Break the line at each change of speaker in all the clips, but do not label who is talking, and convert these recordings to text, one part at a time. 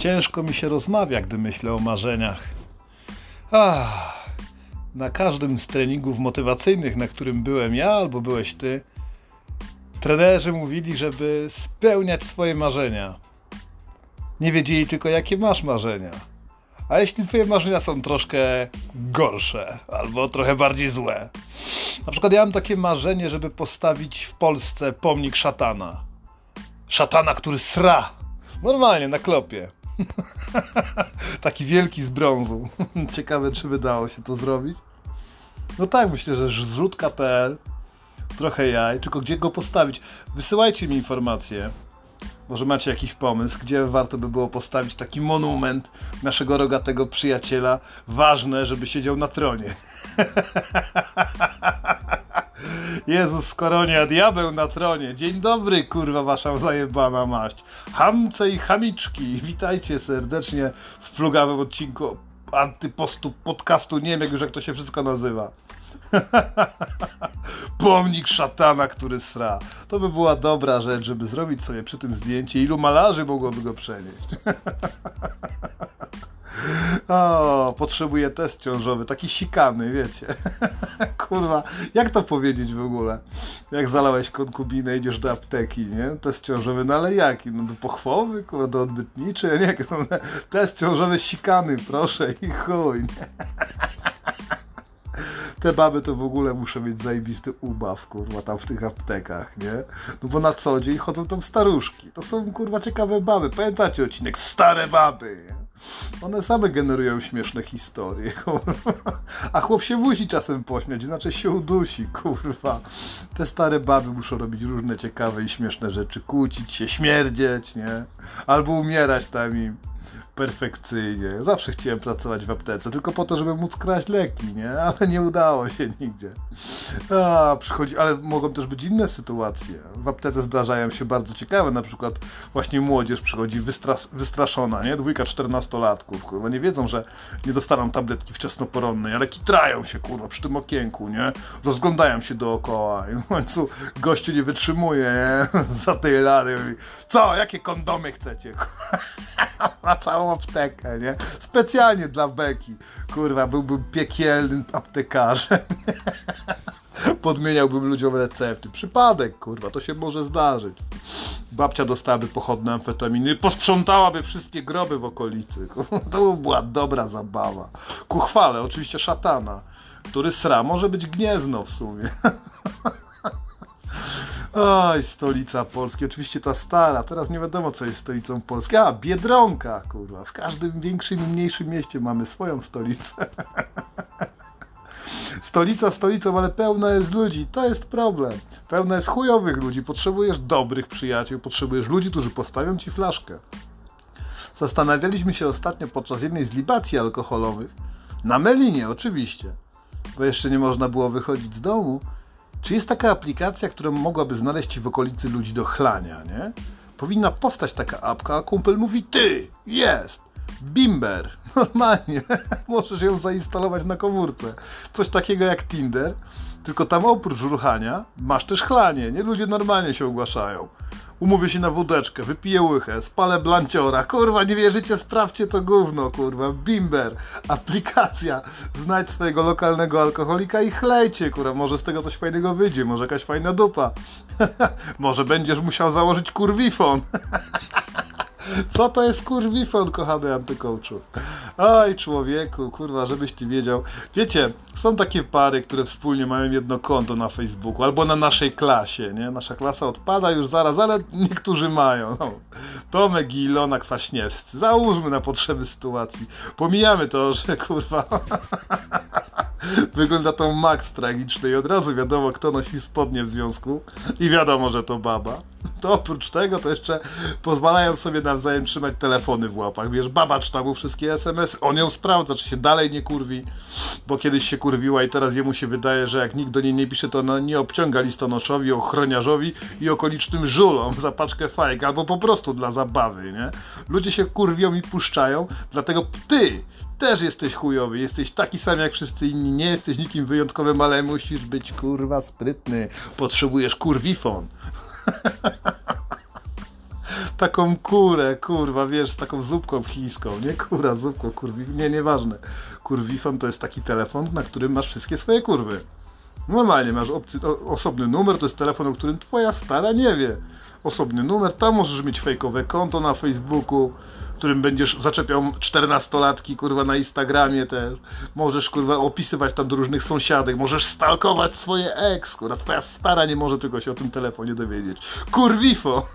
Ciężko mi się rozmawia, gdy myślę o marzeniach. Ach, na każdym z treningów motywacyjnych, na którym byłem ja albo byłeś ty, trenerzy mówili, żeby spełniać swoje marzenia. Nie wiedzieli tylko, jakie masz marzenia. A jeśli twoje marzenia są troszkę gorsze albo trochę bardziej złe. Na przykład ja mam takie marzenie, żeby postawić w Polsce pomnik szatana. Szatana, który sra. Normalnie, na klopie. Taki wielki z brązu. Ciekawe, czy wydało się to zrobić. No tak, myślę, że zrzutka.pl trochę jaj, tylko gdzie go postawić? Wysyłajcie mi informacje. Może macie jakiś pomysł, gdzie warto by było postawić taki monument naszego rogatego przyjaciela. Ważne, żeby siedział na tronie. Jezus koronia, diabeł na tronie. Dzień dobry, kurwa, wasza zajebana maść. Hamce i chamiczki, witajcie serdecznie w plugawym odcinku antypostu podcastu. Nie wiem już jak to się wszystko nazywa. Pomnik szatana, który sra. To by była dobra rzecz, żeby zrobić sobie przy tym zdjęcie. Ilu malarzy mogłoby go przenieść? O, potrzebuję test ciążowy, taki sikany, wiecie. Kurwa, jak to powiedzieć w ogóle? Jak zalałeś konkubinę, idziesz do apteki, nie? Test ciążowy, no ale jaki? No do pochwowy, kurwa, do odbytniczy? Nie, test ciążowy sikany, proszę i chuj, nie? te baby to w ogóle muszą mieć zajebisty ubaw, kurwa, tam w tych aptekach, nie? No bo na co dzień chodzą tam staruszki. To są, kurwa, ciekawe baby. Pamiętacie odcinek? Stare baby, nie? One same generują śmieszne historie, kurwa. A chłop się musi czasem pośmiać, inaczej się udusi, kurwa. Te stare baby muszą robić różne ciekawe i śmieszne rzeczy. Kłócić się, śmierdzieć, nie? Albo umierać tam im perfekcyjnie. Zawsze chciałem pracować w aptece, tylko po to, żeby móc kraść leki, nie? Ale nie udało się nigdzie. A, przychodzi, ale mogą też być inne sytuacje. W aptece zdarzają się bardzo ciekawe, na przykład właśnie młodzież przychodzi wystras wystraszona, nie? Dwójka czternastolatków, kurwa, nie wiedzą, że nie dostaną tabletki wczesnoporonnej, ale kitrają się, kurwa, przy tym okienku, nie? Rozglądają się dookoła i w końcu gościu nie wytrzymuje, nie? Za tej mówi, co, jakie kondomy chcecie? Na całą aptekę, nie? Specjalnie dla Beki. Kurwa, byłbym piekielnym aptekarzem. Podmieniałbym ludziom recepty. Przypadek, kurwa, to się może zdarzyć. Babcia dostałaby pochodne amfetaminy, posprzątałaby wszystkie groby w okolicy. To była dobra zabawa. Ku chwale, oczywiście szatana, który sra może być gniezno w sumie. Oj, stolica Polski. Oczywiście ta stara. Teraz nie wiadomo, co jest stolicą Polski. A, Biedronka, kurwa. W każdym większym i mniejszym mieście mamy swoją stolicę. Stolica stolicą, ale pełna jest ludzi. To jest problem. Pełna jest chujowych ludzi. Potrzebujesz dobrych przyjaciół. Potrzebujesz ludzi, którzy postawią ci flaszkę. Zastanawialiśmy się ostatnio podczas jednej z libacji alkoholowych. Na Melinie, oczywiście. Bo jeszcze nie można było wychodzić z domu czy jest taka aplikacja, która mogłaby znaleźć w okolicy ludzi do chlania, nie? Powinna powstać taka apka, a kumpel mówi, ty, jest, Bimber, normalnie, możesz ją zainstalować na komórce. Coś takiego jak Tinder, tylko tam oprócz ruchania masz też chlanie, nie? Ludzie normalnie się ogłaszają umówię się na wódeczkę, wypiję łychę, spalę blanciora, kurwa, nie wierzycie, sprawdźcie to gówno, kurwa, Bimber, aplikacja, znajdź swojego lokalnego alkoholika i chlejcie, kurwa, może z tego coś fajnego wyjdzie, może jakaś fajna dupa, może będziesz musiał założyć kurwifon. Co to jest kurwifon, kochany antykołczu? Oj, człowieku, kurwa, żebyś ty wiedział. Wiecie, są takie pary, które wspólnie mają jedno konto na Facebooku albo na naszej klasie, nie? Nasza klasa odpada już zaraz, ale niektórzy mają. No. Tomek i Ilona Kwaśniewscy. Załóżmy na potrzeby sytuacji. Pomijamy to, że kurwa wygląda to Max tragiczny i od razu wiadomo, kto nosi spodnie w związku i wiadomo, że to baba. To oprócz tego to jeszcze pozwalają sobie nawzajem trzymać telefony w łapach. Wiesz, baba czyta mu wszystkie SMS, on ją sprawdza, czy się dalej nie kurwi, bo kiedyś się kurwiła i teraz jemu się wydaje, że jak nikt do niej nie pisze, to ona nie obciąga listonoszowi, ochroniarzowi i okolicznym żulom za paczkę fajek, albo po prostu dla zabawy, nie? Ludzie się kurwią i puszczają, dlatego ty też jesteś chujowy, jesteś taki sam jak wszyscy inni, nie jesteś nikim wyjątkowym, ale musisz być kurwa sprytny. Potrzebujesz kurwifon. Taką kurę, kurwa, wiesz, z taką zupką chińską, nie kura, zupko, kurwi, nie, nieważne. Kurwifon to jest taki telefon, na którym masz wszystkie swoje kurwy. Normalnie masz opcy, o, osobny numer, to jest telefon, o którym twoja stara nie wie. Osobny numer, tam możesz mieć fejkowe konto na Facebooku, którym będziesz zaczepiał czternastolatki, kurwa, na Instagramie też. Możesz, kurwa, opisywać tam do różnych sąsiadek, możesz stalkować swoje ex, kurwa, twoja stara nie może tylko się o tym telefonie dowiedzieć. Kurwifo!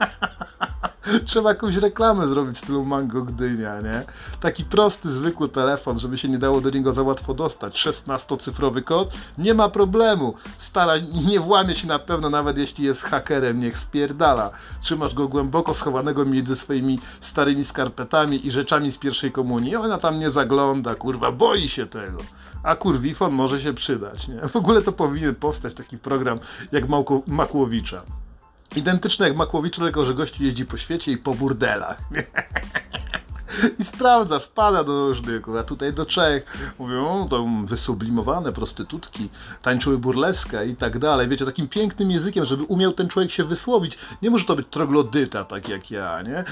Trzeba jakąś reklamę zrobić w stylu Mango Gdynia, nie? Taki prosty, zwykły telefon, żeby się nie dało do niego za łatwo dostać. 16-cyfrowy kod, nie ma problemu. Stara nie włamie się na pewno, nawet jeśli jest hakerem, niech spierdala. Trzymasz go głęboko schowanego między swoimi starymi skarpetami i rzeczami z pierwszej komunii. Ona tam nie zagląda, kurwa, boi się tego. A kurwifon może się przydać, nie? W ogóle to powinien powstać taki program jak Małko Makłowicza. Identyczne jak Makłowicz, tylko że gościu jeździ po świecie i po burdelach. I sprawdza, wpada do różnych, a tutaj do Czech. Mówią, to wysublimowane prostytutki, tańczyły burleskę i tak dalej. Wiecie, takim pięknym językiem, żeby umiał ten człowiek się wysłowić. Nie może to być troglodyta, tak jak ja, nie?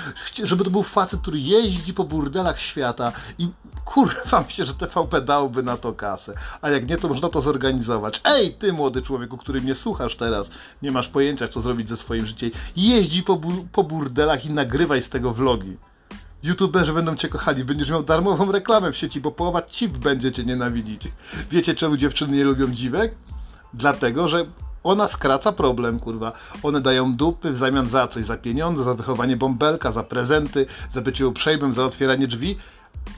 Żeby to był facet, który jeździ po burdelach świata i kurwa, myślę, że TVP dałby na to kasę. A jak nie, to można to zorganizować. Ej, ty młody człowieku, który mnie słuchasz teraz, nie masz pojęcia, co zrobić ze swoim życiem. Jeździ po, bu po burdelach i nagrywaj z tego vlogi. YouTuberzy będą cię kochali, będziesz miał darmową reklamę w sieci, bo połowa cip będzie cię nienawidzić. Wiecie, czemu dziewczyny nie lubią dziwek? Dlatego, że ona skraca problem, kurwa. One dają dupy w zamian za coś, za pieniądze, za wychowanie bąbelka, za prezenty, za bycie uprzejmym, za otwieranie drzwi,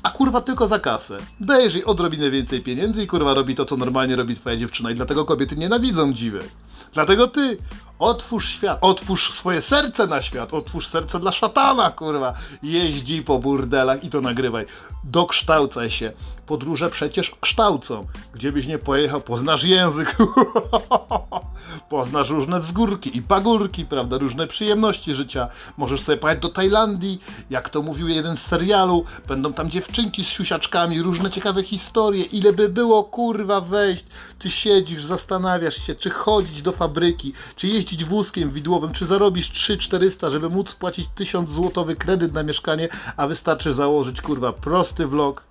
a kurwa tylko za kasę. Dajesz jej odrobinę więcej pieniędzy i kurwa robi to, co normalnie robi twoja dziewczyna i dlatego kobiety nienawidzą dziwek. Dlatego ty otwórz świat, otwórz swoje serce na świat, otwórz serce dla szatana, kurwa. Jeździ po burdelach i to nagrywaj. Dokształcaj się. Podróże przecież kształcą. Gdzie byś nie pojechał, poznasz język. poznasz różne wzgórki i pagórki, prawda, różne przyjemności życia. Możesz sobie pojechać do Tajlandii, jak to mówił jeden z serialu, będą tam dziewczynki z siusiaczkami, różne ciekawe historie. Ile by było, kurwa, wejść. Ty siedzisz, zastanawiasz się, czy chodzić do fabryki, czy jeździć wózkiem widłowym, czy zarobisz 3-400, żeby móc spłacić 1000 złotowy kredyt na mieszkanie, a wystarczy założyć, kurwa, prosty vlog,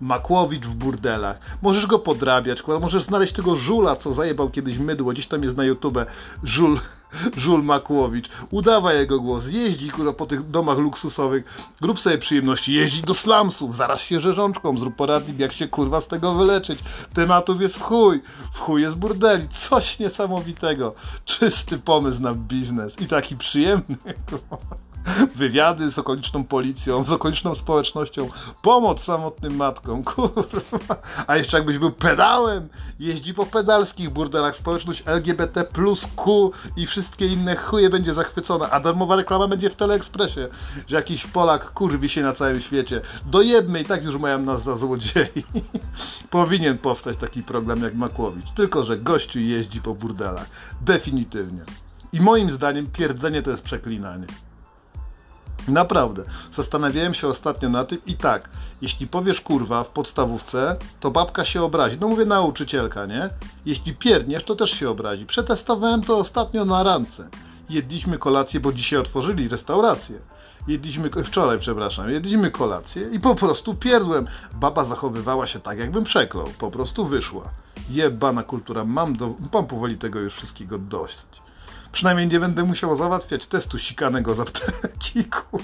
Makłowicz w burdelach. Możesz go podrabiać, kurwa. możesz znaleźć tego żula, co zajebał kiedyś mydło, gdzieś tam jest na YouTube, żul, żul Makłowicz. Udawaj jego głos, jeździ kurwa po tych domach luksusowych, grób sobie przyjemności, jeździ do slumsów, zaraz się rzeżączką, zrób poradnik, jak się kurwa z tego wyleczyć. Tematów jest w chuj, w chuj jest burdeli, coś niesamowitego. Czysty pomysł na biznes i taki przyjemny, kurwa wywiady z okoliczną policją, z okoliczną społecznością, pomoc samotnym matkom, kurwa. A jeszcze jakbyś był pedałem, jeździ po pedalskich burdelach, społeczność LGBT plus Q i wszystkie inne chuje będzie zachwycona, a darmowa reklama będzie w Teleekspresie, że jakiś Polak kurwi się na całym świecie. Dojedmy i tak już mają nas za złodziei. Powinien powstać taki program jak Makłowicz, tylko że gościu jeździ po burdelach. Definitywnie. I moim zdaniem pierdzenie to jest przeklinanie. Naprawdę. Zastanawiałem się ostatnio na tym i tak, jeśli powiesz kurwa w podstawówce, to babka się obrazi. No mówię nauczycielka, nie? Jeśli pierdniesz, to też się obrazi. Przetestowałem to ostatnio na rance. Jedliśmy kolację, bo dzisiaj otworzyli restaurację. Jedliśmy, wczoraj przepraszam, jedliśmy kolację i po prostu pierdłem. Baba zachowywała się tak, jakbym przeklął. Po prostu wyszła. Jebana kultura, mam, do, mam powoli tego już wszystkiego dość. Przynajmniej nie będę musiał załatwiać testu sikanego z apteki, kur...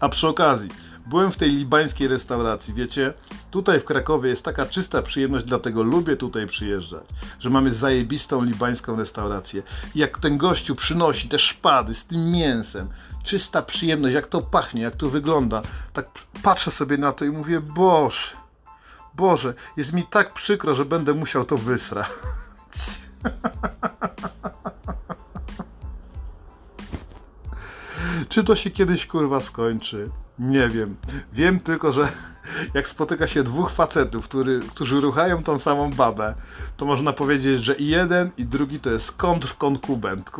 A przy okazji, byłem w tej libańskiej restauracji, wiecie? Tutaj w Krakowie jest taka czysta przyjemność, dlatego lubię tutaj przyjeżdżać, że mamy zajebistą libańską restaurację. I jak ten gościu przynosi te szpady z tym mięsem, czysta przyjemność, jak to pachnie, jak to wygląda, tak patrzę sobie na to i mówię, Boże, Boże, jest mi tak przykro, że będę musiał to wysrać. Czy to się kiedyś kurwa skończy? Nie wiem. Wiem tylko, że jak spotyka się dwóch facetów, który, którzy ruchają tą samą babę, to można powiedzieć, że i jeden, i drugi to jest kontrkonkubent.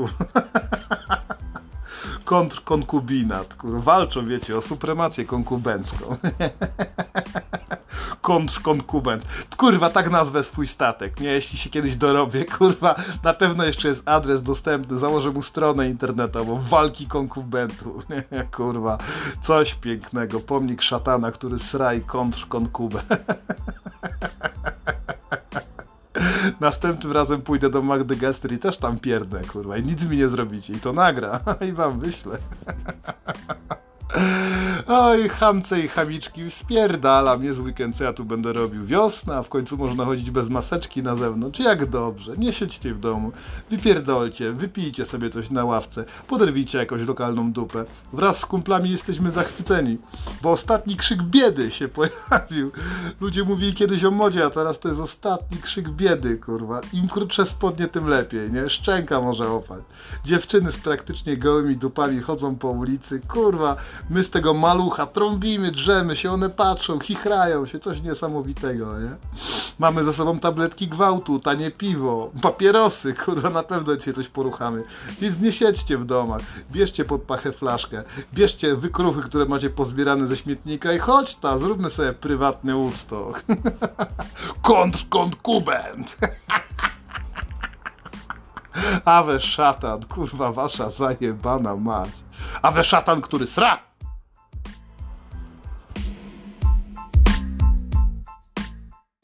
Kontrkonkubinat. Walczą, wiecie, o supremację konkubencką. Kontrkonkubent. Kurwa, tak nazwę swój statek, nie? Jeśli się kiedyś dorobię, kurwa, na pewno jeszcze jest adres dostępny, założę mu stronę internetową, walki konkubentu, nie? Kurwa, coś pięknego, pomnik szatana, który sraj kontrkonkubent. Następnym razem pójdę do Magdy Gestry i też tam pierdnę, kurwa, i nic mi nie zrobicie. I to nagra, i wam wyślę. Oj, chamce i chamiczki, spierdalam, jest weekend, co ja tu będę robił? Wiosna, w końcu można chodzić bez maseczki na zewnątrz, jak dobrze, nie siedźcie w domu, wypierdolcie, wypijcie sobie coś na ławce, poderwijcie jakąś lokalną dupę. Wraz z kumplami jesteśmy zachwyceni, bo ostatni krzyk biedy się pojawił. Ludzie mówili kiedyś o modzie, a teraz to jest ostatni krzyk biedy, kurwa. Im krótsze spodnie, tym lepiej, nie? Szczęka może opać. Dziewczyny z praktycznie gołymi dupami chodzą po ulicy, kurwa, my z tego malucha trąbimy, drzemy się, one patrzą, chichrają się, coś niesamowitego, nie? Mamy ze sobą tabletki gwałtu, tanie piwo, papierosy, kurwa, na pewno dzisiaj coś poruchamy. Więc nie siedźcie w domach, bierzcie pod pachę flaszkę, bierzcie wykruchy, które macie pozbierane ze śmietnika i chodź ta, zróbmy sobie prywatny Woodstock. Kontr, kontkubent! Awe szatan, kurwa wasza zajebana mać. Awe szatan, który sra!